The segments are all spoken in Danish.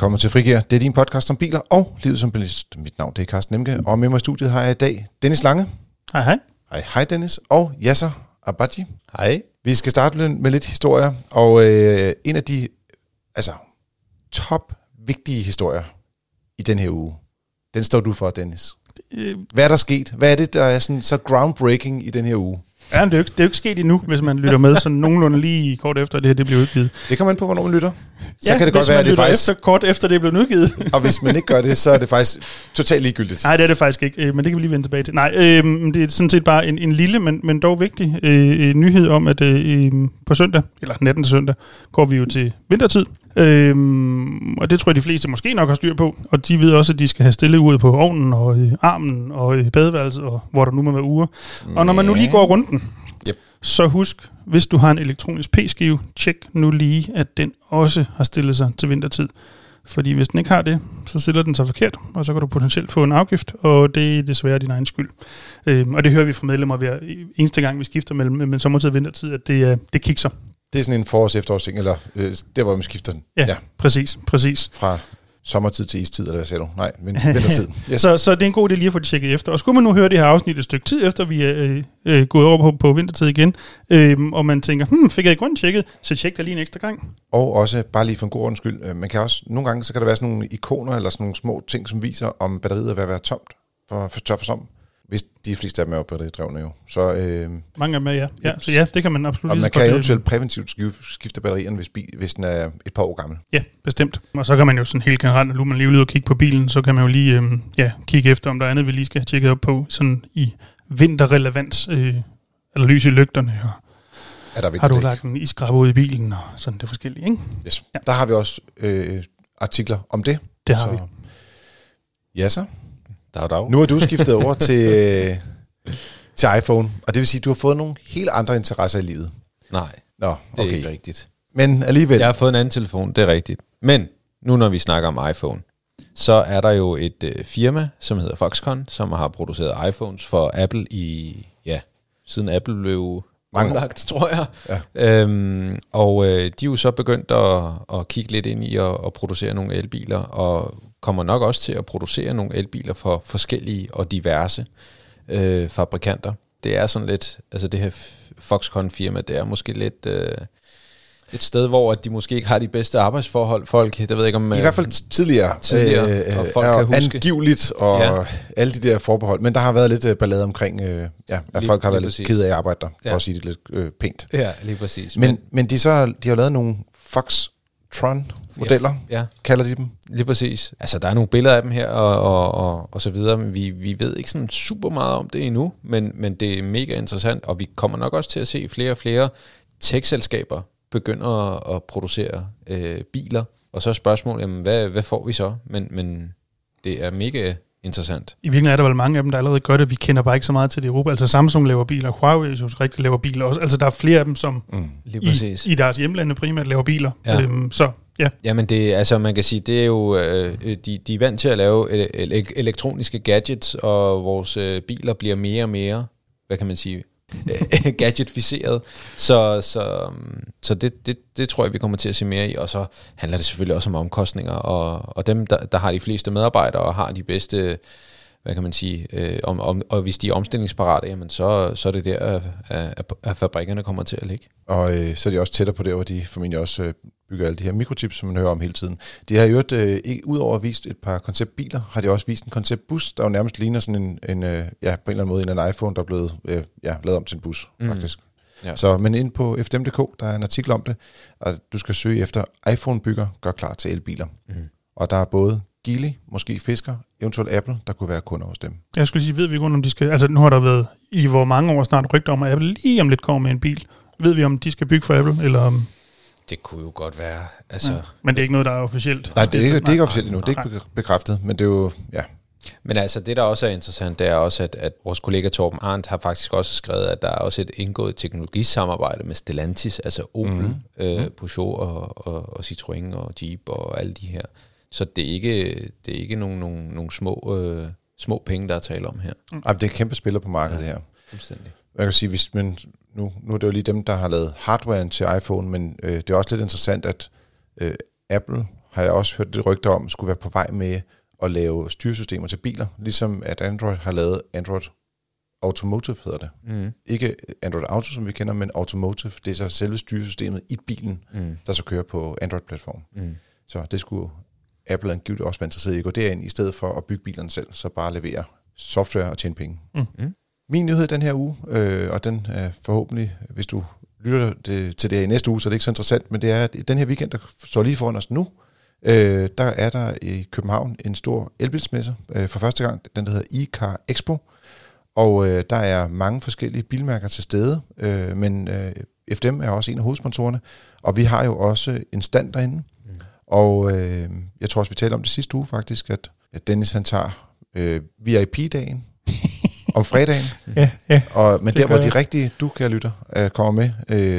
Velkommen til Frigir. Det er din podcast om biler og livet som bilist. Mit navn det er Carsten Nemke, og med mig i studiet har jeg i dag Dennis Lange. Hej hej. Hej, hej Dennis. Og Yasser Abadji. Hej. Vi skal starte med lidt historier, og øh, en af de altså, top vigtige historier i den her uge, den står du for, Dennis. Øh, Hvad er der sket? Hvad er det, der er sådan, så groundbreaking i den her uge? Ja, men det er, jo ikke, det er jo ikke sket endnu, hvis man lytter med sådan nogenlunde lige kort efter det her, det bliver udgivet. Det kommer an på, hvornår man lytter. Så ja, kan det godt være, at det er faktisk... efter, kort efter det er blevet udgivet. Og hvis man ikke gør det, så er det faktisk totalt ligegyldigt. Nej, det er det faktisk ikke, øh, men det kan vi lige vende tilbage til. Nej, øh, det er sådan set bare en, en lille, men, men dog vigtig øh, nyhed om, at øh, på søndag, eller natten til søndag, går vi jo til vintertid. Øh, og det tror jeg, de fleste måske nok har styr på. Og de ved også, at de skal have stille ude på ovnen og øh, armen og øh, badeværelset, og hvor der nu må være uger. Og når man nu lige går runden, Yep. så husk, hvis du har en elektronisk p-skive, tjek nu lige, at den også har stillet sig til vintertid. Fordi hvis den ikke har det, så stiller den sig forkert, og så kan du potentielt få en afgift, og det er desværre din egen skyld. Øhm, og det hører vi fra medlemmer hver eneste gang, vi skifter mellem, mellem sommertid og vintertid, at det, det kikser. Det er sådan en forårs efterårsting, eller øh, der, hvor man skifter den. Ja, ja, præcis, præcis. Fra sommertid til istid, eller hvad sagde du? Nej, men vintertid. Yes. Så, så det er en god idé lige at få det tjekket efter. Og skulle man nu høre det her afsnit et stykke tid efter, vi er øh, øh, gået over på, på vintertid igen, øh, og man tænker, hmm, fik jeg ikke rundt tjekket, så tjek det lige en ekstra gang. Og også, bare lige for en god ordens skyld, øh, man kan også, nogle gange så kan der være sådan nogle ikoner, eller sådan nogle små ting, som viser, om batteriet er ved at være tomt for, for tør for som. Hvis de fleste af dem er jo batteridrevne jo. Så, øh, Mange af dem er, ja. ja. Så ja, det kan man absolut og man så kan godt, øh, eventuelt præventivt skifte, skifte batterierne, hvis, bil, hvis den er et par år gammel. Ja, bestemt. Og så kan man jo sådan helt generelt, når man lige er ude og kigge på bilen, så kan man jo lige øhm, ja, kigge efter, om der er andet, vi lige skal have tjekket op på, sådan i vinterrelevans, øh, eller lys i lygterne, og Er der har du lagt en iskrabbe ud i bilen, og sådan det forskellige, ikke? Yes. Ja. Der har vi også øh, artikler om det. Det har vi. Ja, så. Dag, dag. Nu er du skiftet over til, til iPhone, og det vil sige, at du har fået nogle helt andre interesser i livet. Nej, Nå, det er okay. ikke rigtigt. Men alligevel, Jeg har fået en anden telefon, det er rigtigt. Men nu når vi snakker om iPhone, så er der jo et øh, firma, som hedder Foxconn, som har produceret iPhones for Apple i, ja, siden Apple blev Mange tror jeg. Ja. Øhm, og øh, de er jo så begyndt at, at kigge lidt ind i at, at producere nogle elbiler, og kommer nok også til at producere nogle elbiler for forskellige og diverse øh, fabrikanter. Det er sådan lidt, altså det her Foxconn-firma, det er måske lidt... Øh, et sted, hvor at de måske ikke har de bedste arbejdsforhold. Folk, det ved jeg ikke om... i hvert fald tidligere, Tidligere, og folk er kan huske. angiveligt, og Ja. alle de der forbehold. Men der har været lidt øh, ballade omkring, øh, ja, at Lige- folk har været præcis. lidt ked af at arbejde der, for Ja. at sige det lidt øh, pænt. Ja, lige præcis. Men, men de, så, de har lavet nogle Foxtron-modeller, Ja, kalder de dem. lige præcis. Altså, der er nogle billeder af dem her, og, og, og, og så videre, men vi, vi ved ikke sådan super meget om det endnu, men, men det er mega interessant, og vi kommer nok også til at se flere og flere tech-selskaber begynder at, at producere øh, biler, og så er spørgsmålet, jamen, hvad, hvad får vi så? Men, men det er mega interessant. I virkeligheden er der vel mange af dem, der allerede gør det. Vi kender bare ikke så meget til det i Europa. Altså Samsung laver biler, Huawei jo rigtig laver biler også. Altså der er flere af dem, som Mm. I, i deres hjemlande primært laver biler. Ja. Øhm, så ja, Jamen det, altså man kan sige, det er jo, øh, de, de er vant til at lave ele- ele- elektroniske gadgets, og vores øh, biler bliver mere og mere, hvad kan man sige, gadgetficeret. Så, så, mm, så det, det, det tror jeg, vi kommer til at se mere i. Og så handler det selvfølgelig også om omkostninger, og, og dem, der, der har de fleste medarbejdere og har de bedste, hvad kan man sige, øh, om, om, og hvis de er omstillingsparate, jamen så, så er det der, at, at, at fabrikkerne kommer til at ligge. Og øh, så er de også tættere på der, hvor de formentlig også øh, bygger alle de her mikrochips, som man hører om hele tiden. De har jo øvrigt, øh, ikke- udover at vist et par konceptbiler, har de også vist en konceptbus, der jo nærmest ligner sådan en, en øh, ja, på en eller anden måde en eller anden iPhone, der er blevet øh, ja, lavet om til en bus, mm. faktisk. Ja. Så, men ind på fdm.dk, der er en artikel om det, og du skal søge efter iPhone-bygger, gør klar til elbiler. Mm. Og der er både Geely, måske Fisker, eventuelt Apple, der kunne være kunder hos dem. jeg skulle sige, ved vi ikke, om de skal... Altså nu har der været i hvor mange år snart rygter om, at Apple lige om lidt kommer med en bil. Ved vi, om de skal bygge for Apple, eller om... Det kunne jo godt være, altså... Ja. Men det er ikke noget, der er officielt. Nej, det er ikke, det er ikke officielt endnu, det er ikke bekræftet, men det er jo, ja, Men altså, det der også er interessant, det er også, at, at vores kollega Torben Arndt har faktisk også skrevet, at der er også et indgået teknologisamarbejde med Stellantis, altså Opel, Mhm. mm. øh, Peugeot og, og, og Citroën og Jeep og alle de her. Så det er ikke, det er ikke nogle, nogle, nogle små, øh, små penge, der er tale om her. Ej, det er kæmpe spiller på markedet her. Fuldstændig. Jeg kan sige, hvis man, nu, nu er det jo lige dem, der har lavet hardwaren til iPhone, men øh, det er også lidt interessant, at øh, Apple har jeg også hørt lidt rygter om, skulle være på vej med at lave styresystemer til biler, ligesom at Android har lavet Android Automotive, hedder det. Mm. Ikke Android Auto, som vi kender, men Automotive. Det er så selve styresystemet i bilen, Mm. der så kører på Android-platformen. Mm. Så det skulle Apple angiveligt også være interesseret i at gå derind, i stedet for at bygge bilerne selv, så bare levere software og tjene penge. Mm. Min nyhed den her uge, øh, og den er forhåbentlig, hvis du lytter det, til det her i næste uge, så er det ikke så interessant, men det er, at den her weekend, der står lige foran os nu, øh, der er der i København en stor elbilsmesse øh, for første gang, den der hedder e-car Expo, og øh, der er mange forskellige bilmærker til stede, øh, men øh, FDM er også en af hovedsponsorerne, og vi har jo også en stand derinde, Mm. Og øh, jeg tror også, vi talte om det sidste uge faktisk, at, at Dennis han tager øh, VIP-dagen om fredagen, Ja, ja. og, men Det der, hvor de jeg. rigtige du, kære lytter, øh, kommer med,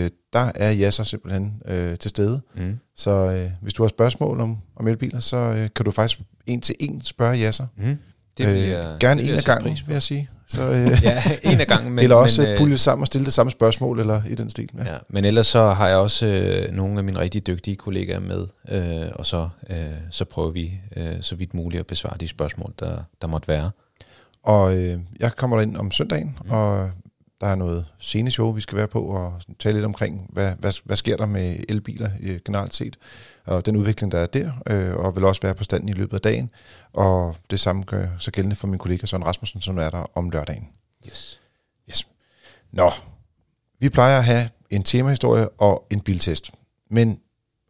øh, der er Jasser simpelthen øh, til stede. Mm. Så øh, hvis du har spørgsmål om, om elbiler, så øh, kan du faktisk en til en spørge Jasser. Mm. Det vil jeg, øh, gerne det vil en jeg af gangen, vil jeg sige. Så, øh, Ja, en af gangen. Men, eller også men, øh, pulje sammen og stille det samme spørgsmål, eller i den stil. Ja. Ja, men ellers så har jeg også øh, nogle af mine rigtig dygtige kollegaer med, øh, og så, øh, så prøver vi øh, så vidt muligt at besvare de spørgsmål, der, der måtte være. Og øh, jeg kommer ind om søndagen, mm. og der er noget sceneshow, vi skal være på, og tale lidt omkring, hvad, hvad, hvad sker der med elbiler øh, generelt set, og den udvikling, der er der, øh, og vil også være på standen i løbet af dagen. Og det samme gør så gældende for min kollega Søren Rasmussen, som er der om lørdagen. Yes. Yes. Nå, vi plejer at have en temahistorie og en biltest. Men,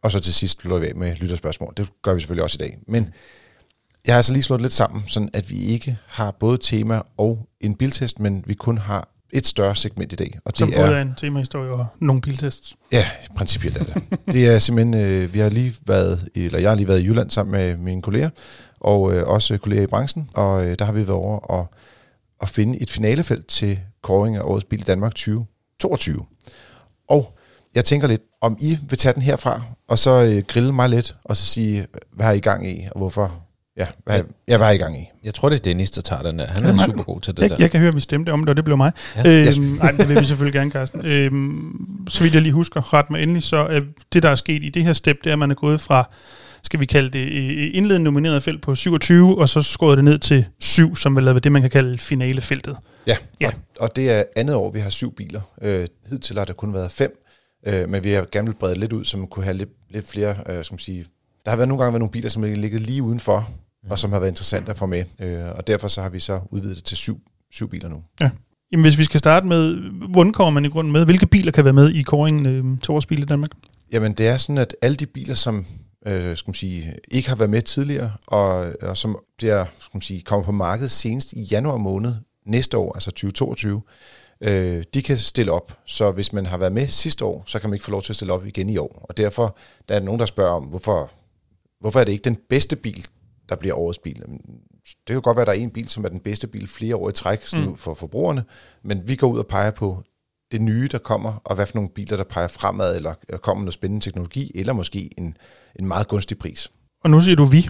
og så til sidst slutter vi af med lytterspørgsmål. Det gør vi selvfølgelig også i dag. Men jeg har altså lige slået lidt sammen, sådan at vi ikke har både tema og en biltest, men vi kun har et større segment i dag. Og Som det både er, er en temahistorie og nogle biltests. ja, principielt er det. det er simpelthen, øh, vi har lige været, eller jeg har lige været i Jylland sammen med mine kolleger, og øh, også kolleger i branchen, og øh, der har vi været over og, og finde et finalefelt til kåring af årets bil i Danmark 2022. Og jeg tænker lidt, om I vil tage den herfra, og så øh, grille mig lidt, og så sige, hvad har I gang i, og hvorfor? Ja, hvad, ja, hvad har I gang i? Jeg tror, det er Dennis, der tager den der. Han er super god til det Jeg, der. jeg kan høre, at vi stemte om det, og det blev mig. Ja. Ja. Yes. Øhm, ej, det vil vi selvfølgelig gerne, Carsten. Øhm, så vidt jeg lige husker, ret mig endelig, så er det, der er sket i det her step, det er, at man er gået fra, skal vi kalde det, øh, indledende nomineret felt på 27, og så skåret det ned til 7, som vil være det, man kan kalde finalefeltet. Ja, Ja. Og, og det er andet år, vi har syv biler. Øh, hidtil har der kun været fem, øh, men vi har gerne vil brede lidt ud, så man kunne have lidt, lidt flere, øh, skal man sige, der har været nogle gange været nogle biler, som har ligget lige udenfor, mm. og som har været interessante at få med. Øh, og derfor så har vi så udvidet det til syv, syv biler nu. Jamen, hvis vi skal starte med, hvordan kommer man i grunden med? Hvilke biler kan være med i kåringen øh, til årets bil i Danmark? Jamen det er sådan, at alle de biler, som øh, skal man sige, ikke har været med tidligere, og, og som bliver, skal man sige, kommer på markedet senest i januar måned næste år, altså 2022, øh, de kan stille op. Så hvis man har været med sidste år, så kan man ikke få lov til at stille op igen i år. Og derfor der er nogen, der spørger om, hvorfor, hvorfor er det ikke den bedste bil, der bliver årets bil? Det kan godt være, at der er en bil, som er den bedste bil flere år i træk sådan Mm. for forbrugerne, men vi går ud og peger på det nye, der kommer, og hvad for nogle biler, der peger fremad, eller eller kommer noget spændende teknologi, eller måske en, en meget gunstig pris. Og nu siger du vi.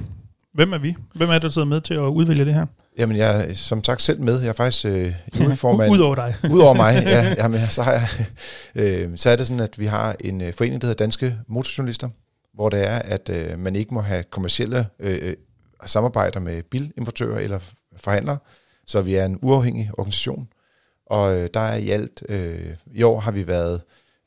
Hvem er vi? Hvem er det, der sidder med til at udvælge det her? Jamen, jeg er som sagt selv med. Jeg er faktisk øh, juryformand. Udover dig. Udover mig, ja. Jamen, så, har jeg, øh, så er det sådan, at vi har en øh, forening, der hedder Danske Motorjournalister, hvor det er, at øh, man ikke må have kommersielle øh, øh, samarbejder med bilimportører eller forhandlere. Så vi er en uafhængig organisation. Og øh, der er i alt, øh, i år har vi været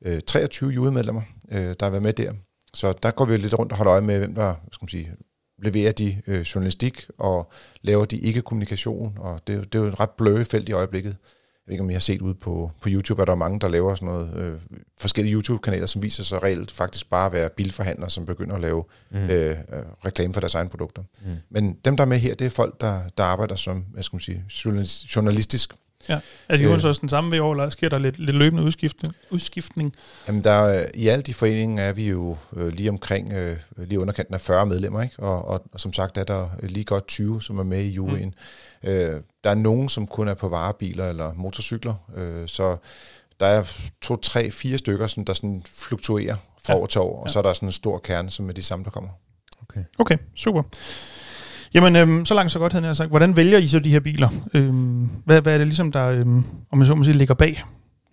øh, 23 julemedlemmer, øh, der har været med der. Så der går vi lidt rundt og holder øje med, hvem der skal man sige, leverer de øh, journalistik og laver de ikke-kommunikation. Og det, er det er jo et ret bløde felt i øjeblikket. Jeg ved ikke, om I har set ude på, på YouTube, at der er mange, der laver sådan noget, øh, forskellige YouTube-kanaler, som viser sig reelt faktisk bare at være bilforhandlere, som begynder at lave Mm. øh, øh, reklame for deres egne produkter. Mm. Men dem, der er med her, det er folk, der, der arbejder som hvad skal man sige, journalis- journalistisk. Er det Øh. øh. så også den samme ved år, eller sker der lidt, lidt løbende udskiftning? udskiftning? Jamen, der, er- i alt i foreningen er vi jo øh, lige omkring, øh, lige underkanten af 40 medlemmer, ikke? Og, og, og som sagt er der lige godt 20, som er med i juryen. Mm. Øh, der er nogen, som kun er på varebiler eller motorcykler, øh, så der er to, tre, fire stykker, som der sådan fluktuerer fra Ja. år til år, og Ja. så er der sådan en stor kerne, som er de samme, der kommer. Okay, super. Jamen, øhm, så langt så godt, havde jeg sagt. Hvordan vælger I så de her biler? Øhm, hvad, hvad er det ligesom, der, øhm, om man så må sige, ligger bag?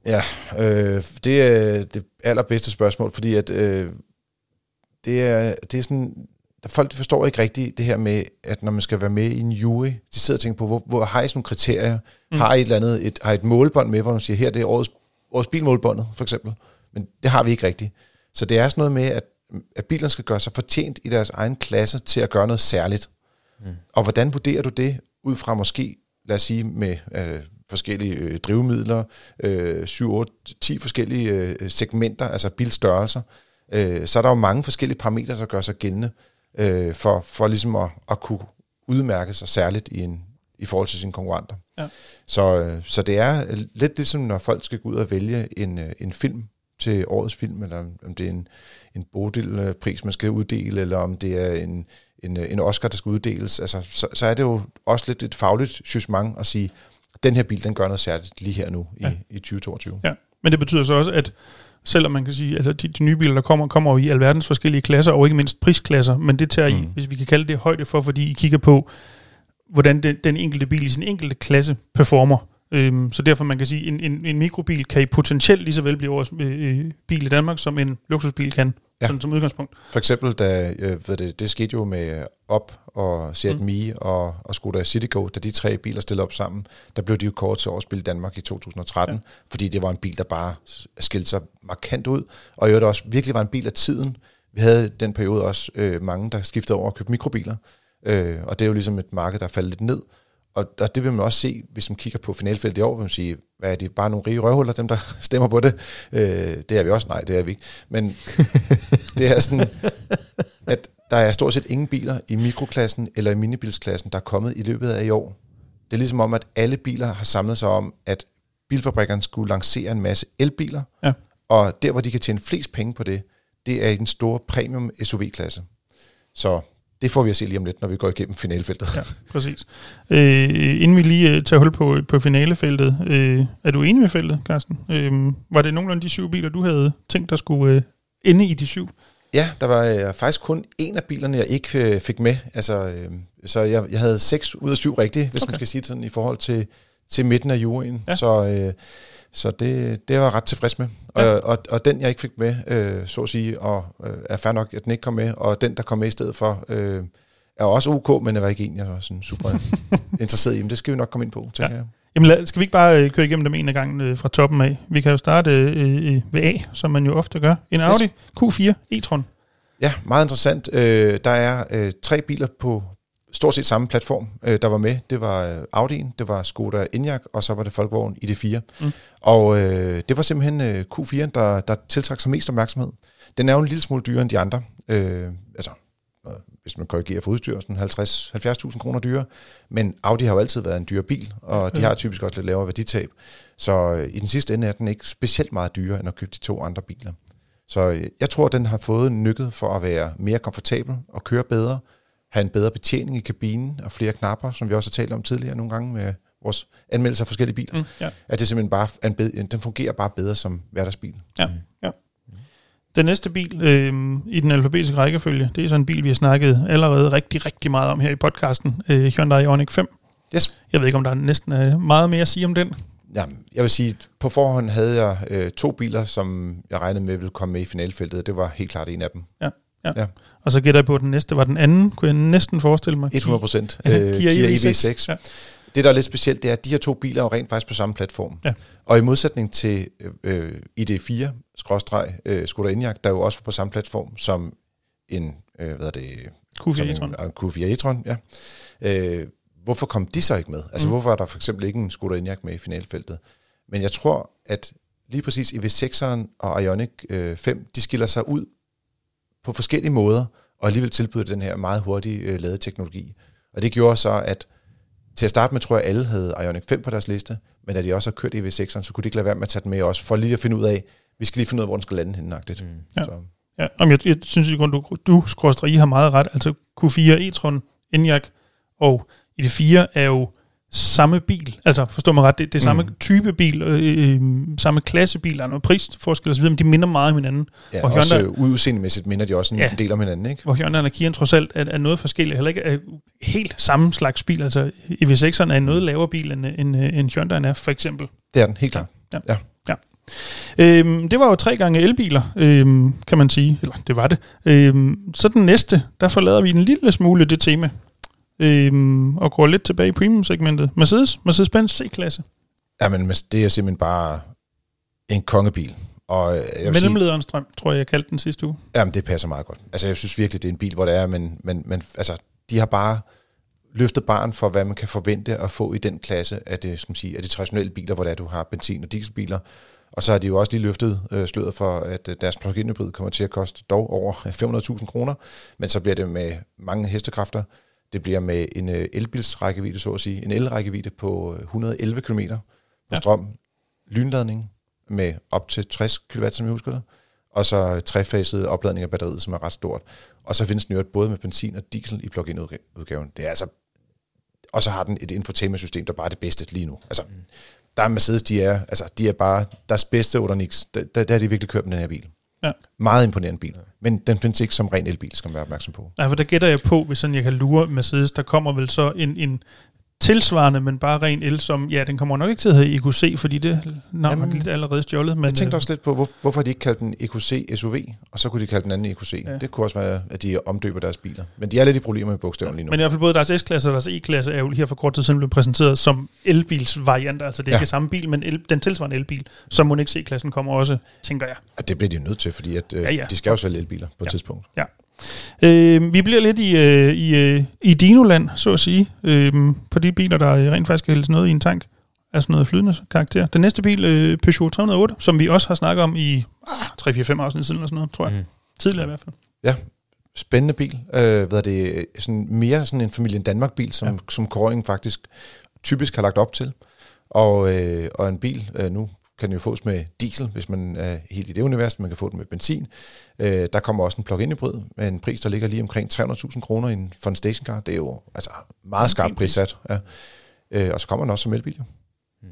Ja, øh, det er det allerbedste spørgsmål, fordi at øh, det, er, det er sådan der folk forstår ikke rigtigt det her med, at når man skal være med i en jury, de sidder og tænker på, hvor, hvor har I sådan nogle kriterier? Mm. Har I et eller andet, et, har I et målbånd med, hvor man siger, her det er årets, årets bilmålbåndet, for eksempel. Men det har vi ikke rigtigt. Så det er sådan noget med, at, at bilerne skal gøre sig fortjent i deres egen klasse til at gøre noget særligt. Mm. Og hvordan vurderer du det ud fra måske, lad os sige, med øh, forskellige øh, drivmidler, øh, 7, 8, 10 forskellige øh, segmenter, altså bilstørrelser, øh, så er der jo mange forskellige parametre, der gør sig gældende øh, for, for ligesom at, at kunne udmærke sig særligt i, en, i forhold til sine konkurrenter. Ja. Så, øh, så det er lidt ligesom, når folk skal gå ud og vælge en, øh, en film til årets film, eller om det er en, en Bodil-pris, man skal uddele, eller om det er en, en, en Oscar, der skal uddeles, altså, så, så er det jo også lidt et fagligt jugement at sige, den her bil, den gør noget særligt lige her nu i, ja. i 2022. Ja, men det betyder så også, at selvom man kan sige, altså de, de nye biler, der kommer, kommer jo i alverdens forskellige klasser, og ikke mindst prisklasser, men det tager mm. I, hvis vi kan kalde det højde for, fordi I kigger på, hvordan den, den enkelte bil i sin enkelte klasse performer. Øhm, så derfor man kan sige, en, en, en mikrobil kan i potentielt lige så vel blive årets øh, bil i Danmark, som en luksusbil kan, ja. sådan som udgangspunkt. For eksempel, da, øh, ved det, det skete jo med Op og Seat mm. Mii og, og Skoda Citigo, da de tre biler stillede op sammen, der blev de jo kort til årsbil i Danmark i 2013, ja. fordi det var en bil, der bare skilte sig markant ud, og i øvrigt også virkelig var en bil af tiden. Vi havde den periode også øh, mange, der skiftede over og købte mikrobiler, øh, og det er jo ligesom et marked, der er faldet lidt ned, og, og det vil man også se, hvis man kigger på finalfeltet i år, vil man sige, hvad er de bare nogle rige røvhuller, dem der stemmer på det? Øh, det er vi også, nej, det er vi ikke. Men det er sådan, at der er stort set ingen biler i mikroklassen eller i minibilsklassen, der er kommet i løbet af i år. Det er ligesom om, at alle biler har samlet sig om, at bilfabrikkerne skulle lancere en masse elbiler, ja. og der, hvor de kan tjene flest penge på det, det er i den store premium SUV-klasse. Så det får vi at se lige om lidt, når vi går igennem finalefeltet. Ja, præcis. Øh, inden vi lige øh, tager hul på, på finalefeltet, øh, er du enig med feltet, Carsten? Øh, var det nogenlunde de syv biler, du havde tænkt, der skulle øh, ende i de syv? Ja, der var øh, faktisk kun en af bilerne, jeg ikke øh, fik med. Altså, øh, så jeg, jeg havde seks ud af syv rigtige, hvis okay. man skal sige det sådan, i forhold til, til midten af juryen. Ja. Så, øh, så det, det var jeg ret tilfreds med. Ja. Og, og, og den, jeg ikke fik med, øh, så at sige, og øh, er fair nok, at den ikke kom med, og den, der kom med i stedet for, øh, er også ok, men det var ikke en, jeg var sådan super interesseret i. Men det skal vi nok komme ind på, tænker ja. jeg. Jamen lad, skal vi ikke bare øh, køre igennem dem en af gangen øh, fra toppen af? Vi kan jo starte øh, øh, ved A, som man jo ofte gør. En Audi yes. Q4 e-tron. Ja, meget interessant. Øh, der er øh, tre biler på stort set samme platform, øh, der var med. Det var øh, Audi'en, det var Skoda Enyaq, og så var det Volkswagen ID4. Mm. Og øh, det var simpelthen øh, Q4, der, der tiltrak sig mest opmærksomhed. Den er jo en lille smule dyrere end de andre. Øh, altså, hvis man korrigerer for udstyr, sådan 50-70.000 kroner dyre. Men Audi har jo altid været en dyr bil, og de har typisk også lidt lavere værditab. Så øh, i den sidste ende er den ikke specielt meget dyrere, end at købe de to andre biler. Så øh, jeg tror, den har fået nykket for at være mere komfortabel og køre bedre, have en bedre betjening i kabinen og flere knapper, som vi også har talt om tidligere nogle gange med vores anmeldelser af forskellige biler. Mm, ja. At det simpelthen bare en bedre, den fungerer bare bedre som hverdagsbil. Ja, ja. Den næste bil øh, i den alfabetiske rækkefølge, det er sådan en bil, vi har snakket allerede rigtig, rigtig meget om her i podcasten. Øh, Hyundai Ioniq 5. Yes. Jeg ved ikke, om der er næsten er meget mere at sige om den. Ja, jeg vil sige, på forhånd havde jeg øh, to biler, som jeg regnede med ville komme med i finalfeltet. Det var helt klart en af dem. Ja. Ja. ja. Og så gætter jeg på, at den næste var den anden, kunne jeg næsten forestille mig. 100 procent. Kia, Kia EV6. EV6. Ja. Det, der er lidt specielt, det er, at de her to biler er jo rent faktisk på samme platform. Ja. Og i modsætning til øh, ID4, skråstreg, øh, Skoda Enyaq, der er jo også på samme platform som en, øh, hvad er det? Q4 e-tron. En, Q4 e-tron, ja. Øh, hvorfor kom de så ikke med? Altså, mm. hvorfor er der for eksempel ikke en Skoda Enyaq med i finalfeltet? Men jeg tror, at lige præcis EV6'eren og Ioniq øh, 5, de skiller sig ud på forskellige måder, og alligevel tilbyder den her meget hurtige øh, ladeteknologi. Og det gjorde så, at til at starte med, tror jeg, alle havde Ioniq 5 på deres liste, men da de også har kørt EV6'eren, så kunne de ikke lade være med at tage den med også, for lige at finde ud af, vi skal lige finde ud af, hvor den skal lande henne. Mm. Ja. Så. Ja, om jeg, jeg synes, at du, du I har meget ret. Altså Q4 e-tron, Enyaq og ID4 er jo samme bil. Altså, forstår mig ret, det, det er samme mm. type bil, øh, øh, samme klassebil, der er noget prisforskel osv., men de minder meget om hinanden. Ja, og Hyundai, også udseendemæssigt minder de også en ja, del om hinanden, ikke? Hvor Hyundai og Kia trods alt er, er noget forskelligt, heller ikke er helt samme slags bil. Altså, EV6'eren er en noget lavere bil, end, end, end Hyundai er, for eksempel. Det er den, helt klart. Ja. ja. ja. Øhm, det var jo tre gange elbiler, øhm, kan man sige. Eller det var det. Øhm, så den næste, der forlader vi en lille smule det tema. Øhm, og går lidt tilbage i premium-segmentet. Mercedes, Mercedes-Benz C-klasse. Jamen, det er simpelthen bare en kongebil. Og jeg vil sige, Mellemlederens drøm, tror jeg, jeg kaldte den sidste uge. jamen, det passer meget godt. Altså, jeg synes virkelig, det er en bil, hvor det er, men, men, men altså, de har bare løftet barn for, hvad man kan forvente at få i den klasse af, det, skal man sige, af de traditionelle biler, hvor det er, du har benzin- og dieselbiler. Og så har de jo også lige løftet øh, sløret for, at øh, deres plug-in hybrid kommer til at koste dog over 500.000 kroner, men så bliver det med mange hestekræfter. Det bliver med en øh, elbilsrækkevidde, så at sige, en elrækkevidde på øh, 111 km på Ja. strøm, lynladning med op til 60 kW, som jeg husker det, og så trefaset opladning af batteriet, som er ret stort. Og så findes den jo både med benzin og diesel i plug-in udgaven. Det er altså og så har den et infotainment-system, der bare er det bedste lige nu. Altså, der er Mercedes, de er, altså, de er bare deres bedste Odonix. Der, der, der har de virkelig kørt med den her bil. Ja. Meget imponerende bil. Men den findes ikke som ren elbil, skal man være opmærksom på. Nej, for der gætter jeg på, hvis sådan jeg kan lure Mercedes, der kommer vel så en, en tilsvarende, men bare ren el, som, ja, den kommer nok ikke til at hedde EQC, fordi det navn er lidt allerede stjålet. Men, Jeg tænkte øh, også lidt på, hvor, hvorfor de ikke kaldte den EQC SUV, og så kunne de kalde den anden EQC. Ja. Ja. Det kunne også være, at de omdøber deres biler. Men de er lidt i problemer med bogstaverne lige nu. Men i hvert fald både deres S-klasse og deres E-klasse er jo her for kort tid siden blevet præsenteret som elbilsvarianter. Altså det er Ja. ikke samme bil, men el, den tilsvarende elbil, som må ikke C-klassen kommer også, tænker jeg. Og det bliver de jo nødt til, fordi at, øh, Ja, ja, ja. ja. de skal jo sælge elbiler på et Ja. Øh, vi bliver lidt i, øh, i, øh, i Dinoland, så at sige, øh, på de biler, der rent faktisk kan hældes noget i en tank. Altså noget flydende karakter. Den næste bil, øh, Peugeot 308, som vi også har snakket om i ah, 3-4-5 afsnit siden, eller sådan noget, tror jeg. Mm. Tidligere i hvert fald. Spændende bil. Øh, hvad er det, sådan mere sådan en familien Danmark-bil, som, Ja. ja. som Kåring faktisk typisk har lagt op til. Og, øh, og en bil, øh, nu kan jo fås med diesel, hvis man er helt i det univers. Man kan få den med benzin. Øh, der kommer også en plug-in hybrid med en pris, der ligger lige omkring 300.000 kroner i en- for en stationcar. Det er jo altså meget skarpt prissat. Ja. Øh, og så kommer den også som elbil. jo. Mm.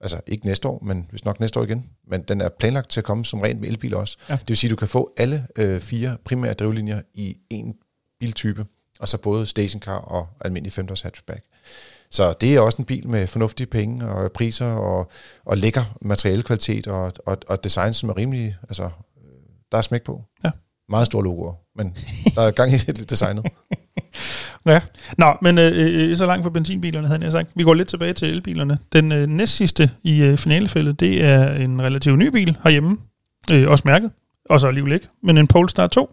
Altså ikke næste år, men hvis nok næste år igen. Men den er planlagt til at komme som rent med elbil også. Ja. Det vil sige, at du kan få alle øh, fire primære drivlinjer i en biltype, og så både stationcar og almindelig femdørs hatchback. Så det er også en bil med fornuftige penge og priser og, og lækker materialekvalitet og, og, og design, som er rimelig, altså, øh, der er smæk på. Ja. Meget store logoer, men der er gang i det designet. Ja. Nå, men øh, øh, så langt for benzinbilerne, havde jeg sagt. Vi går lidt tilbage til elbilerne. Den øh, næstsidste i øh, finalefældet, det er en relativt ny bil herhjemme. Øh, også mærket. Og så alligevel ikke. Men en Polestar 2.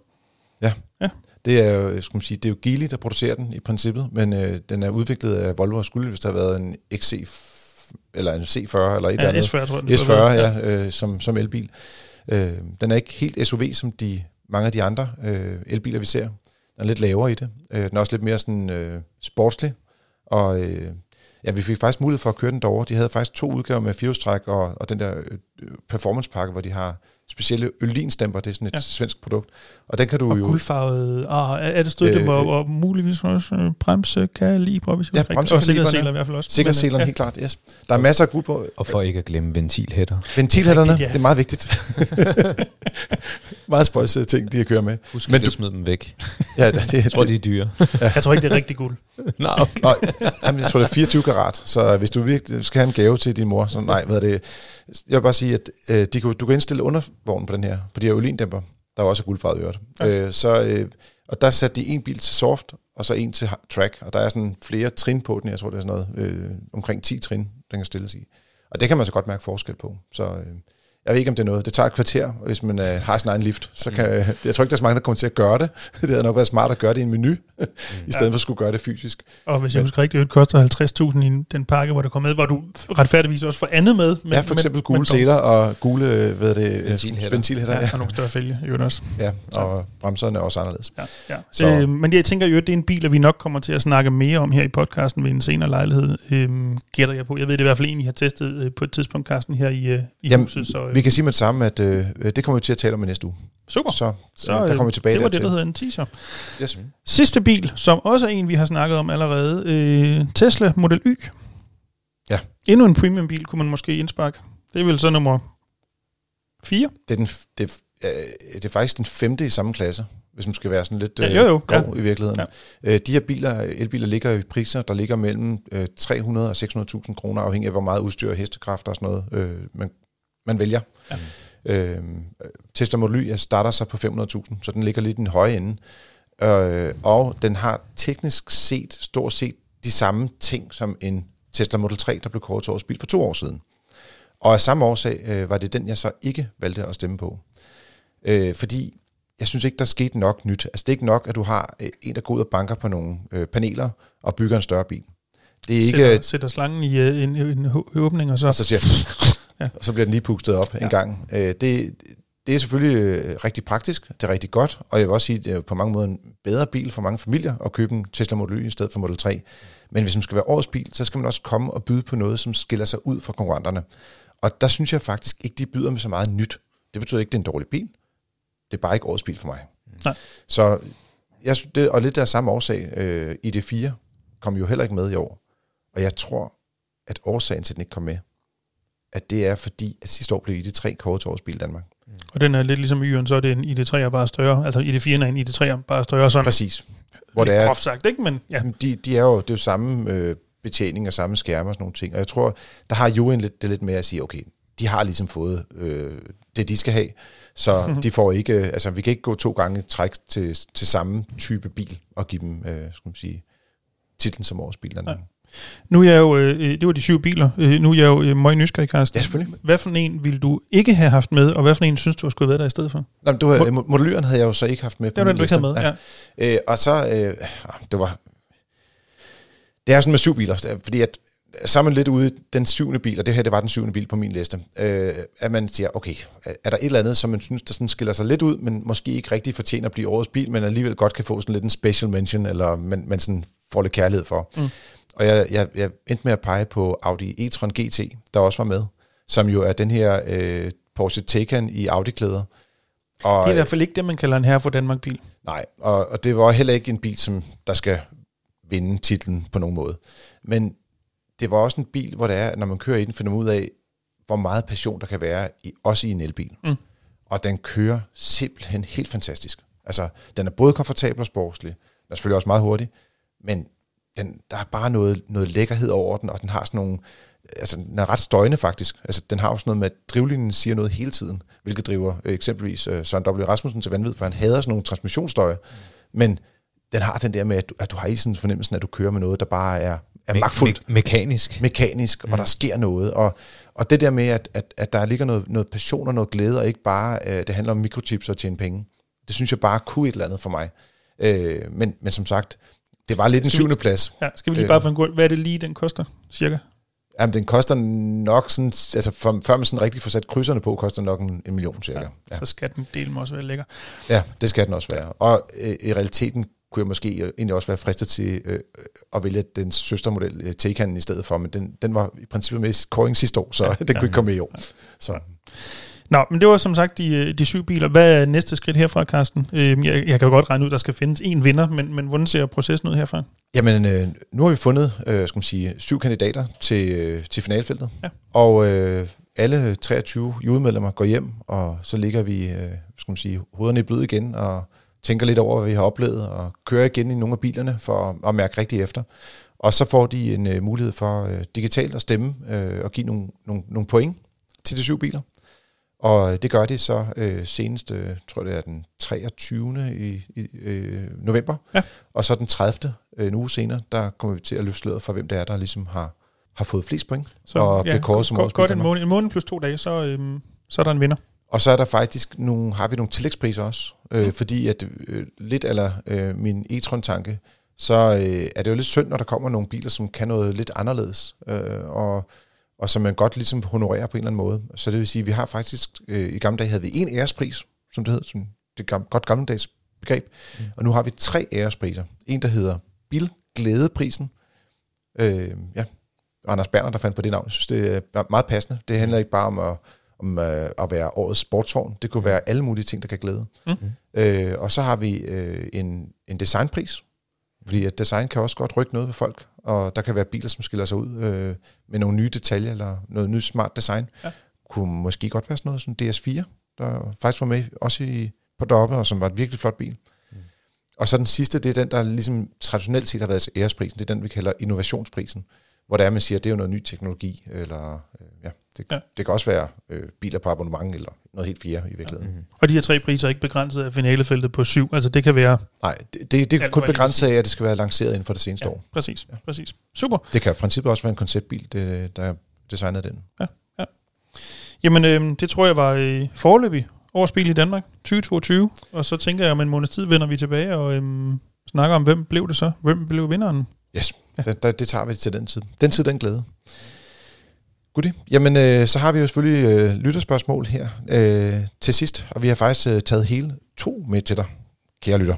Det er jo, skal man sige, det er jo Geely, der producerer den i princippet, men øh, den er udviklet af Volvo og skulle, hvis der har været en XC eller en C40 eller et eller Ja, andet. S40, tror jeg. den S40, skulle have været. ja, øh, som, som elbil. Øh, den er ikke helt SUV, som de mange af de andre øh, elbiler, vi ser. Den er lidt lavere i det. Øh, den er også lidt mere sådan øh, sportslig. Og øh, ja, vi fik faktisk mulighed for at køre den derovre. De havde faktisk to udgaver med firehjulstræk og, og den der øh, performancepakke, hvor de har specielle ølinstamper. Det er sådan et Ja. ja. svensk produkt. Og den kan du Og jo... guldfarvet, ah, er- er det støtte, øh, og, og muligvis også øh, bremse kaliber, hvis jeg Ja, rigtigt. Og sikkerhedsseler i hvert fald også. Sikkerhedsselerne, Men, øh, helt klart, yes. Der er masser af guld på. Og for ikke at glemme ventilhætter. Ventilhætterne, Rigtigt, ja. det er meget vigtigt. meget spøjs ting, de har kørt med. Husk Men at du- smide dem væk. Ja, det, det, Jeg tror, de er dyre. ja. Jeg tror ikke, det er rigtig guld. Nå, okay. Nå, jamen, jeg tror, det er 24 karat, så hvis du virkelig skal have en gave til din mor, så nej, hvad er det? Jeg vil bare sige, at øh, de du kan indstille undervognen på den her, på de her olindæmper, der er også guldfarvet øvrigt. Ja. Øh, så, øh, og der satte de en bil til soft, og så en til track, og der er sådan flere trin på den, jeg tror, det er sådan noget, øh, omkring 10 trin, den kan stilles i. Og det kan man så godt mærke forskel på. Så øh, jeg ved ikke, om det er noget. Det tager et kvarter, hvis man øh, har sin egen lift. Så kan, jeg tror ikke, der er så mange, der kommer til at gøre det. det havde nok været smart at gøre det i en menu, i stedet Ja. for at skulle gøre det fysisk. Og hvis jeg Men- husker rigtigt, det koster 50.000 i den pakke, hvor der kommer med, hvor du retfærdigvis også får andet med. Men, ja, for eksempel gule men, seler og gule øh, hvad er det, Ventilhætter. ventilhætter. Ja, Ja, og nogle større fælge, i øvrigt også. ja, og bremserne er også anderledes. Ja, ja. Så- Øh, men jeg tænker jo, at det er en bil, at vi nok kommer til at snakke mere om her i podcasten ved en senere lejlighed, øh, gætter jeg på. Jeg ved det i hvert fald en, I har testet øh, på et tidspunkt, Carsten, her i, øh, i Jamen, huset. Så, øh, Vi kan sige med det samme, at øh, det kommer vi til at tale om i næste uge. super. Så, Så, der kommer vi tilbage det var dertil. det, der hedder en teaser. Yes. Sidste bil, som også er en, vi har snakket om allerede. Øh, Tesla Model Y. Ja. Endnu en premium bil, kunne man måske indsparke. Det er vel så nummer 4. Det, er den, det, øh, det er faktisk den femte i samme klasse, hvis man skal være sådan lidt Ja, øh, jo, jo, grov i virkeligheden. Ja. Øh, de her biler, elbiler ligger i priser, der ligger mellem øh, 300 og 600.000 kroner, afhængig af, hvor meget udstyr og hestekræfter og sådan noget, øh, man man vælger. Ja. Øh, Tesla Model Y starter sig på 500.000, så den ligger lidt i den høje ende. Øh, og den har teknisk set, stort set, de samme ting som en Tesla Model 3, der blev kåret til årets bil for to år siden. Og af samme årsag øh, var det den, jeg så ikke valgte at stemme på. Øh, fordi jeg synes ikke, der skete nok nyt. Altså det er ikke nok, at du har øh, en, der går ud og banker på nogle øh, paneler og bygger en større bil. Det er ikke... Sætter, sætter slangen i øh, en, en, en åbning, og så... Og så, siger, ja. og så bliver den lige pustet op ja. en gang. Øh, det, det er selvfølgelig øh, rigtig praktisk, det er rigtig godt, og jeg vil også sige, det er på mange måder en bedre bil for mange familier at købe en Tesla Model Y i stedet for Model 3. Men hvis man skal være årets bil, så skal man også komme og byde på noget, som skiller sig ud fra konkurrenterne. Og der synes jeg faktisk ikke, de byder med så meget nyt. Det betyder ikke, det er en dårlig bil. Det er bare ikke årets bil for mig. Nej. Så jeg, det, og lidt der samme årsag, øh, ID4 kom jo heller ikke med i år. Og jeg tror, at årsagen til, at den ikke kom med, at det er fordi, at sidste år blev ID3 kåret til bil Danmark. Mm. Og den er lidt ligesom Y'en, så er det en ID3 er bare større. Altså ID4 er en ID3 er bare større. Sådan. Præcis. Hvor det er, sagt, ikke? Men, ja. de, de er jo, det er jo samme øh, betjening og samme skærme og sådan nogle ting. Og jeg tror, der har Joen lidt, det lidt med at sige, okay, de har ligesom fået øh, det, de skal have, så mm-hmm. de får ikke, altså vi kan ikke gå to gange træk til, til samme type bil og give dem, øh, skal man sige, titlen som årets bil. Ja. Nu er jeg jo, øh, det var de syv biler, øh, nu er jeg jo øh, meget nysgerrig, Carsten. Ja, selvfølgelig. Hvad for en ville du ikke have haft med, og hvad for en synes du skulle have været der i stedet for? Men du, modellyren havde jeg jo så ikke haft med på Det var den, du ikke havde med, ja. ja. Øh, og så, øh, det var, det er sådan med syv biler, fordi at så er man lidt ude den syvende bil, og det her det var den syvende bil på min liste, øh, at man siger, okay, er der et eller andet, som man synes, der sådan skiller sig lidt ud, men måske ikke rigtig fortjener at blive årets bil, men alligevel godt kan få sådan lidt en special mention, eller man, man sådan får lidt kærlighed for. Mm. Og jeg, jeg, jeg endte med at pege på Audi e-tron GT, der også var med, som jo er den her øh, Porsche Taycan i Audi-klæder. Og, det er i hvert fald ikke det, man kalder en herre for Danmark-bil. Nej, og, og det var heller ikke en bil, som der skal vinde titlen på nogen måde. Men det var også en bil, hvor det er, når man kører i den, finder man ud af, hvor meget passion der kan være, i, også i en elbil. Mm. Og den kører simpelthen helt fantastisk. Altså, den er både komfortabel og sportslig. Den er selvfølgelig også meget hurtig, men den, der er bare noget, noget lækkerhed over den, og den har sådan nogle, altså den er ret støjende faktisk. Altså den har også noget med, at drivlinjen siger noget hele tiden, hvilket driver øh, eksempelvis øh, Søren W. Rasmussen til vanvid, for han hader sådan nogle transmissionsstøje. Mm. Men den har den der med, at du, at du har i sådan fornemmelsen, at du kører med noget, der bare er, er me- magtfuldt. Me- mekanisk. Mekanisk, mm. og der sker noget. Og, og det der med, at, at, at der ligger noget, noget passion og noget glæde, og ikke bare, øh, det handler om mikrochips og tjene penge. Det synes jeg bare kunne et eller andet for mig. Øh, men, men som sagt, det var lidt en syvende plads. Ja, skal vi lige bare få en god... Hvad er det lige, den koster, cirka? Jamen, den koster nok sådan... Altså, for, før man sådan rigtig får sat krydserne på, koster den nok en, en million, cirka. Ja, ja. Så skal den del må også være lækker. Ja, det skal den også være. Og øh, i realiteten kunne jeg måske egentlig også være fristet til øh, at vælge den søstermodel, øh, Taycan, i stedet for, men den, den var i princippet med i scoring sidste år, så ja, den kunne ja, ikke komme med i år. Ja. Så. Nå, men det var som sagt de, øh, de syv biler. Hvad er næste skridt herfra, Carsten? Øh, jeg, jeg kan jo godt regne ud, der skal findes en vinder, men, men hvordan ser processen ud herfra? Jamen, øh, nu har vi fundet øh, skal man sige, syv kandidater til, øh, til finalfeltet. Ja. Og øh, alle 23 judemedlemmer går hjem, og så ligger vi øh, skal man sige, hovederne i blød igen, og tænker lidt over, hvad vi har oplevet, og kører igen i nogle af bilerne for at, at mærke rigtigt efter. Og så får de en øh, mulighed for øh, digitalt at stemme øh, og give nogle, nogle, nogle point til de syv biler. Og det gør de så øh, senest, øh, tror jeg det er den 23. i, i øh, november. Ja. Og så den 30. Øh, en uge senere, der kommer vi til at løfte sløret for, hvem det er, der ligesom har, har fået flest point. Så, og ja, bliver kåret som Godt en måned, en måned plus to dage, så, øhm, så er der en vinder. Og så er der faktisk nogle, har vi nogle tillægspriser også, øh, mm. fordi at øh, lidt eller øh, min e-tron-tanke, så øh, er det jo lidt synd, når der kommer nogle biler, som kan noget lidt anderledes. Øh, og og som man godt ligesom honorerer på en eller anden måde. Så det vil sige, at vi har faktisk, øh, i gamle dage havde vi en ærespris, som det hed, som det er godt gammeldags begreb, mm. og nu har vi tre ærespriser. En, der hedder Bilglædeprisen. Øh, ja, Anders Berner, der fandt på det navn. Jeg synes, det er meget passende. Det handler ikke bare om at, om øh, at være årets sportsvogn. Det kunne mm. være alle mulige ting, der kan glæde. Mm. Øh, og så har vi øh, en, en designpris, fordi at design kan også godt rykke noget ved folk og der kan være biler, som skiller sig ud øh, med nogle nye detaljer, eller noget nyt smart design. Ja. Kunne måske godt være sådan noget som DS4, der faktisk var med også i, på deroppe, og som var et virkelig flot bil. Mm. Og så den sidste, det er den, der ligesom traditionelt set har været æresprisen, det er den, vi kalder innovationsprisen, hvor det er, man siger, at det er jo noget ny teknologi, eller øh, ja, Det, ja. det kan også være øh, biler på abonnement, eller noget helt fjerde i virkeligheden. Ja. Mhm. Og de her tre priser er ikke begrænset af finalefeltet på syv. Altså det kan være... Nej, det, det, det er kun begrænset af, at det skal være lanceret inden for det seneste ja. år. Præcis, præcis. Super. Det kan i princippet også være en konceptbil, det, der er designet den. Jamen, øh, det tror jeg var øh, forløbig års bil i Danmark 2022. Og så tænker jeg, om en måneds tid vender vi tilbage og øh, snakker om, hvem blev det så? Hvem blev vinderen? Yes, ja. det, det, det tager vi til den tid. Den tid, den glæde. Goodie. Jamen, øh, så har vi jo selvfølgelig øh, lytterspørgsmål her øh, til sidst, og vi har faktisk øh, taget hele to med til dig, kære lytter.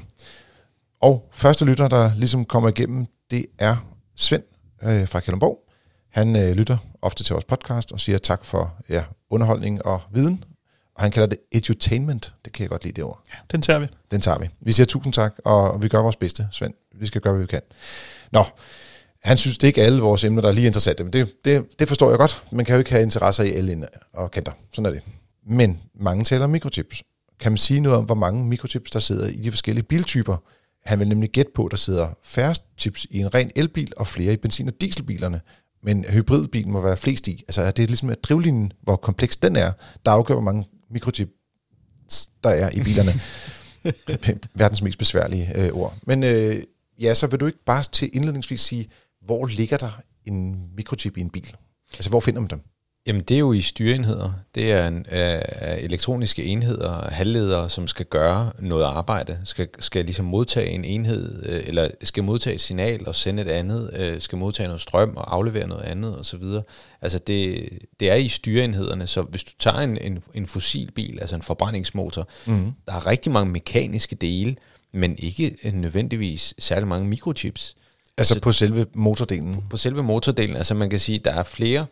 Og første lytter, der ligesom kommer igennem, det er Svend øh, fra Kalundborg. Han øh, lytter ofte til vores podcast og siger tak for ja, underholdning og viden. Og han kalder det edutainment. Det kan jeg godt lide det ord. Den tager vi. Den tager vi. Vi siger tusind tak, og vi gør vores bedste, Svend. Vi skal gøre, hvad vi kan. Nå, han synes, det er ikke alle vores emner, der er lige interessante, men det, det, det forstår jeg godt. Man kan jo ikke have interesser i alle ender og kanter. Sådan er det. Men mange taler om mikrochips. Kan man sige noget om, hvor mange mikrochips, der sidder i de forskellige biltyper? Han vil nemlig gætte på, der sidder færre chips i en ren elbil og flere i benzin- og dieselbilerne. Men hybridbilen må være flest i. Altså er det ligesom at drivlinjen, hvor kompleks den er, der afgør, hvor mange mikrochips der er i bilerne. Verdens mest besværlige øh, ord. Men øh, ja, så vil du ikke bare til indledningsvis sige, hvor ligger der en mikrochip i en bil? Altså, hvor finder man dem? Jamen, det er jo i styreenheder. Det er en, øh, elektroniske enheder, halvledere, som skal gøre noget arbejde, skal, skal ligesom modtage en enhed, øh, eller skal modtage et signal og sende et andet, øh, skal modtage noget strøm og aflevere noget andet osv. Altså, det, det er i styreenhederne, så hvis du tager en, en, en fossilbil, altså en forbrændingsmotor, Mm-hmm. der er rigtig mange mekaniske dele, men ikke øh, nødvendigvis særlig mange mikrochips Altså på selve motordelen. på selve motordelen, altså man kan sige, der er flere,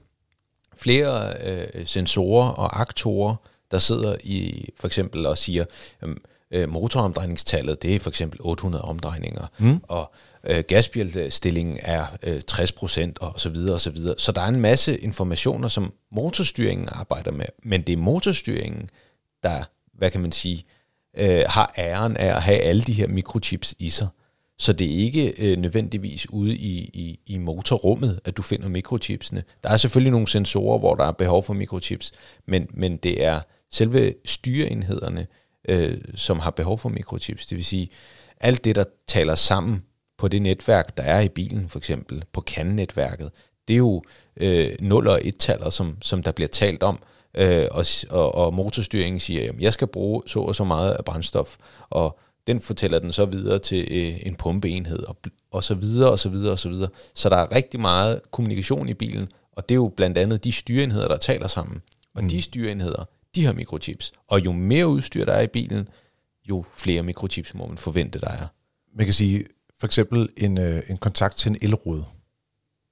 flere øh, sensorer og aktorer, der sidder i for eksempel og siger, øhm, øh, motoromdrejningstallet, det er for eksempel 800 omdrejninger, Mm. og øh, gasbjælstillingen er øh, 60 procent, og så videre, og så videre. Så der er en masse informationer, som motorstyringen arbejder med, men det er motorstyringen, der, hvad kan man sige, øh, har æren af at have alle de her mikrochips i sig. Så det er ikke øh, nødvendigvis ude i, i, i motorrummet, at du finder mikrochipsene. Der er selvfølgelig nogle sensorer, hvor der er behov for mikrochips, men, men det er selve styreenhederne, øh, som har behov for mikrochips. Det vil sige, alt det, der taler sammen på det netværk, der er i bilen, for eksempel på CAN-netværket, det er jo øh, 0 og 1-taller, som, som der bliver talt om, øh, og, og, og motorstyringen siger, at jeg skal bruge så og så meget af brændstof, og den fortæller den så videre til øh, en pumpeenhed, og, og så videre, og så videre, og så videre. Så der er rigtig meget kommunikation i bilen, og det er jo blandt andet de styreenheder, der taler sammen. Og mm. de styreenheder, de har mikrochips. Og jo mere udstyr der er i bilen, jo flere mikrochips må man forvente, der er. Man kan sige, for eksempel en, øh, en kontakt til en elrude.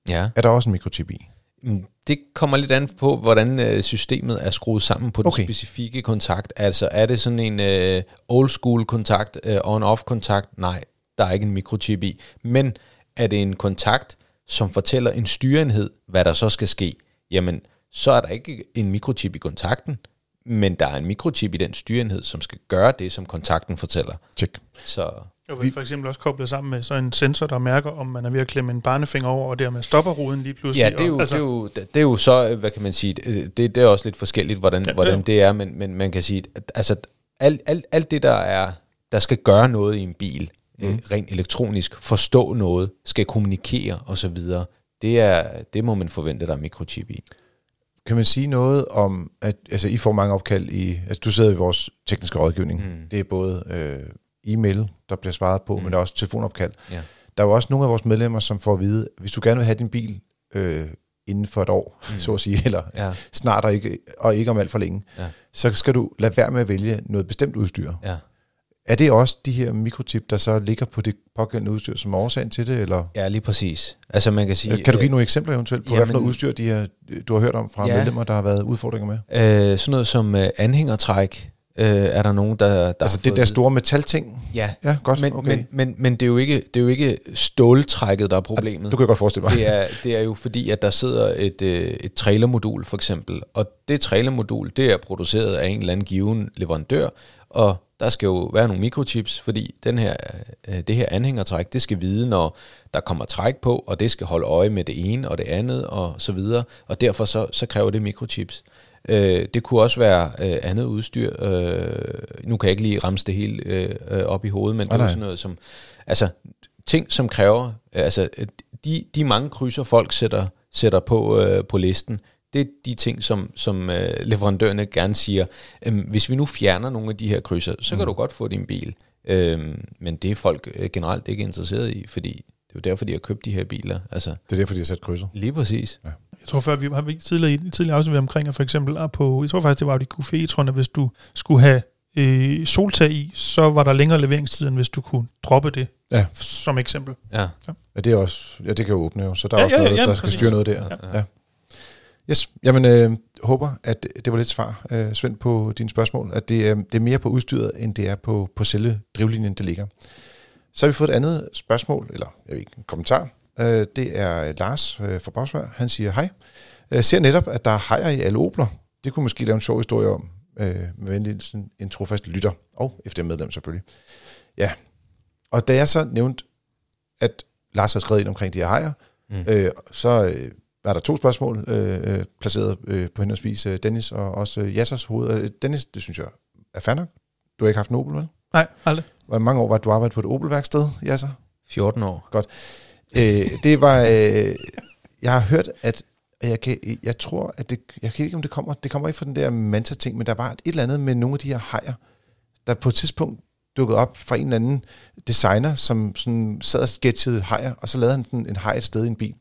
Ja. Er der også en mikrochip i? Mm, Det kommer lidt an på, hvordan øh, systemet er skruet sammen på den Okay. specifikke kontakt. Altså er det sådan en øh, old school kontakt, øh, on-off kontakt? Nej, der er ikke en mikrochip i. Men er det en kontakt, som fortæller en styreenhed, hvad der så skal ske? Jamen, så er der ikke en mikrochip i kontakten, men der er en mikrochip i den styreenhed, som skal gøre det, som kontakten fortæller. Tjek. Så Og vi for eksempel også koblet sammen med så en sensor, der mærker, om man er ved at klemme en barnefinger over, og dermed stopper ruden lige pludselig. Ja, det er, jo, og, altså, det, er jo, det er jo så, øh, hvad kan man sige, det, det er også lidt forskelligt, hvordan, Ja, hvordan det er, men, men man kan sige, at altså, alt, alt, alt det, der er, der skal gøre noget i en bil, mm. øh, rent elektronisk, forstå noget, skal kommunikere osv., det, er, det må man forvente, der er mikrochip i. Kan man sige noget om, at altså, I får mange opkald i, altså du sidder i vores tekniske rådgivning. Mm. Det er både øh, e-mail, der bliver svaret på, mm. men der er også telefonopkald. Ja. Der er jo også nogle af vores medlemmer, som får at vide, hvis du gerne vil have din bil øh, inden for et år, mm. så at sige, eller Ja, snart og ikke, og ikke om alt for længe, Ja. så skal du lade være med at vælge noget bestemt udstyr. ja. Er det også de her mikrochip, der så ligger på det pågældende udstyr, som årsagen til det? Eller ja, lige præcis. Altså man kan sige... kan du give nogle eksempler eventuelt på, hvad for jamen- noget udstyr de her, du har hørt om fra Ja. medlemmer, der har været udfordringer med? Øh, sådan noget som øh, anhængertræk øh, er der nogen, der, der Altså det der store metalting. Ja, Ja, godt. men, okay. men, men, men det, er jo ikke, det er jo ikke ståltrækket, der er problemet. du kan godt forestille mig. Det er, det er jo fordi, at der sidder et, øh, et trailermodul for eksempel, og det trailermodul, det er produceret af en eller anden given leverandør, og der skal jo være nogle mikrochips, fordi den her, øh, det her anhængertræk, det skal vide, når der kommer træk på, og det skal holde øje med det ene og det andet og så videre, og derfor så, så kræver det mikrochips. Øh, det kunne også være øh, andet udstyr. Øh, nu kan jeg ikke lige ramse det helt øh, øh, op i hovedet, men det er sådan noget som... Altså, ting, som kræver... Øh, altså, de, de mange krydser, folk sætter, sætter på, øh, på listen, det er de ting, som, som øh, leverandørerne gerne siger, øh, hvis vi nu fjerner nogle af de her krydser, så kan du godt få din bil. Øh, men det er folk øh, generelt ikke interesseret i, fordi det er jo derfor, de har købt de her biler. Altså, Det er derfor, de har sat krydset. lige præcis. Jeg tror før, vi har vi tidligere, i- tidligere afsnit været omkring, at for eksempel er på, jeg tror faktisk, det var de Q4, hvis du skulle have øh, soltag i, så var der længere leveringstid, end hvis du kunne droppe det, Ja. som eksempel. Ja. Ja, det er også, ja, det kan jo åbne jo, så der er Ja, også ja, noget, ja, der skal præcis. styre noget der. Ja. Ja. Yes, jamen øh, håber, at det var lidt svar, øh, Svend, på dine spørgsmål, at det, øh, det er mere på udstyret, end det er på, på selve drivlinjen, det ligger. Så har vi fået et andet spørgsmål, eller jeg ved ikke, en kommentar. Øh, det er Lars øh, fra Bagsvær. Han siger, hej, jeg ser netop, at der er hajer i alle Opler. Det kunne måske lave en sjov historie om, øh, med venligheden en trofast lytter, og FDM-medlem selvfølgelig. Ja, og da jeg så nævnte, at Lars har skrevet ind omkring de her hajer, Mm. øh, så øh, var der to spørgsmål øh, øh, placeret øh, på henholdsvis øh, Dennis og også øh, Jassers hoved. Øh, Dennis, det synes jeg er fair nok. Du har ikke haft en Opel, vel? Nej, aldrig. Hvor mange år var du arbejdede på et Opel-værksted, Jasser? 14 år. Øh, det var... Øh, jeg har hørt, at jeg, kan, jeg tror, at det, jeg kan ikke, om det kommer, det kommer ikke fra den der Manta-ting, men der var et eller andet med nogle af de her hajer, der på et tidspunkt dukkede op fra en eller anden designer, som sådan sad og sketchede hajer, og så lavede han sådan en haj et sted i en bil.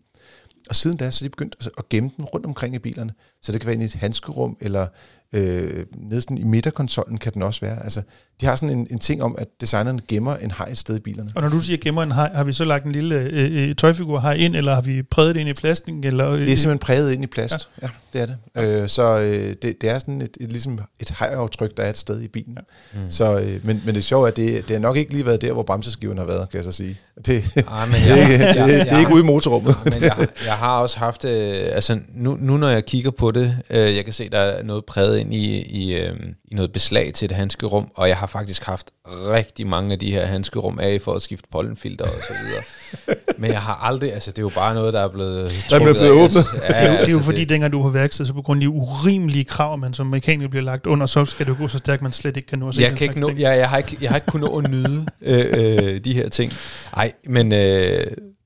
Og siden da, så er de begyndt at- at gemme den rundt omkring i bilerne. Så det kan være inde i et handskerum, eller øh, nede sådan i midterkonsollen kan den også være. Altså, de har sådan en, en ting om, at designerne gemmer en haj et sted i bilerne. Og når du siger gemmer en hej, har vi så lagt en lille øh, øh, tøjfigur hej ind, eller har vi præget det ind i plastik? Eller, øh, Det er simpelthen præget ind i plast. Ja, ja det er det. Ja. Øh, så øh, det, det er sådan et, et, ligesom et hajaftryk, der er et sted i bilen. Ja. Mm. Så, øh, men, men det sjove er, at det, det har nok ikke lige været der, hvor bremseskiven har været, kan jeg så sige. Det, Ah, men det, er ikke, det, det er ikke ude i motorrummet. men jeg, har- jeg har også haft, øh, altså nu, nu når jeg kigger på det, øh, jeg kan se, der er noget præget ind i, i, øh, i noget beslag til et handskerum, og jeg har faktisk haft rigtig mange af de her handskerum af for at skifte pollenfilter og så videre. men jeg har aldrig, altså det er jo bare noget, der er blevet Der er blevet åbnet. Ja, det, er jo, det er jo altså, fordi, dengang du har værksted, så på grund af de urimelige krav, man som mekaniker bliver lagt under, så skal det jo gå så stærkt, man slet ikke kan nå at se jeg, kan ikke nå, jeg, jeg, har ikke, jeg har ikke kunnet nå at nyde øh, øh, de her ting. Nej, men øh,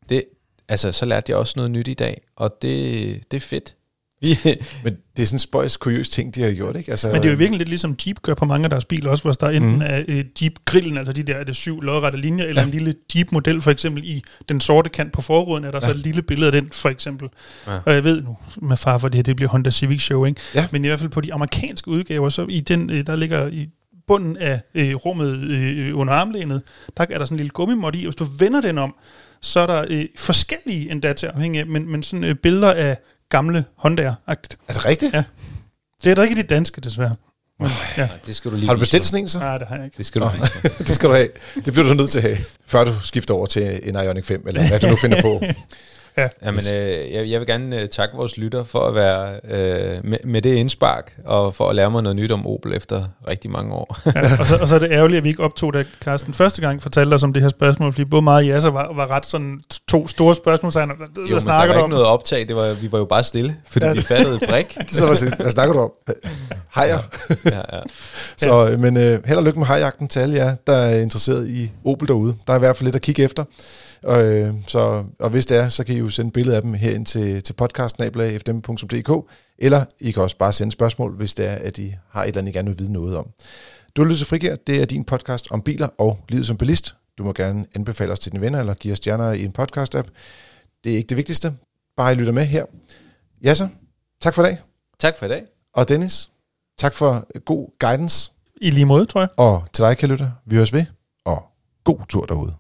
det, altså, så lærte jeg også noget nyt i dag, og det, det er fedt. Vi, Men det er sådan en spøjs, kuriøs ting, de har gjort, ikke? Altså, Men det er jo virkelig lidt ligesom Jeep gør på mange af deres biler også, hvor der enten mm. er øh, Jeep-grillen, altså de der er det syv lodrette linjer, eller ja. en lille Jeep-model, for eksempel i den sorte kant på forruden, er der ja. så et lille billede af den, for eksempel. Ja. Ja. Og jeg ved nu, med far for det her, det bliver Honda Civic Show, ikke? Ja. Men i hvert fald på de amerikanske udgaver, så i den, øh, der ligger i bunden af øh, rummet øh, under armlænet, der er der sådan en lille gummimod i, og hvis du vender den om, så er der øh, forskellige endda til afhængig af, men, men sådan øh, billeder af gamle Honda'er-agtigt. Er det rigtigt? Ja. Det er da ikke de danske, desværre. Men, ja. det skal du lige Har du bestilt sådan en så? Nej, det har jeg ikke. Det skal du det skal du have. Det bliver du nødt til at have, før du skifter over til en Ioniq 5, eller hvad du nu finder på. Jamen, øh, jeg, jeg vil gerne øh, takke vores lytter for at være øh, med, med det indspark, og for at lære mig noget nyt om Opel efter rigtig mange år. Ja, og, så, og så er det ærgerligt, at vi ikke optog, da Carsten første gang fortalte os om det her spørgsmål, fordi både mig og Jasser var, var ret sådan to store spørgsmål, så han, hvad jo, men der snakker var du ikke om? noget optag, det var, vi var jo bare stille, fordi Ja. ja. vi fattede et brik. så var jeg sådan, hvad snakker du om? Hajer. Ja, ja. Så, øh, men øh, held og lykke med hajjagten til alle jer, der er interesseret i Opel derude. Der er i hvert fald lidt at kigge efter. Og, øh, så, og hvis det er, så kan I jo sende billeder af dem herind til, til podcastnabla.fdm.dk, eller I kan også bare sende spørgsmål, hvis det er, at I har et eller andet, I gerne vil vide noget om. Du har lyttet til Frigær. Det er din podcast om biler og livet som bilist. Du må gerne anbefale os til dine venner, eller give os stjerner i en podcast-app. Det er ikke det vigtigste. Bare I lytter med her. Ja så, tak for i dag. Tak for i dag. Og Dennis, tak for god guidance. I lige måde, tror jeg. Og til dig, kan lytte, vi høres ved, og god tur derude.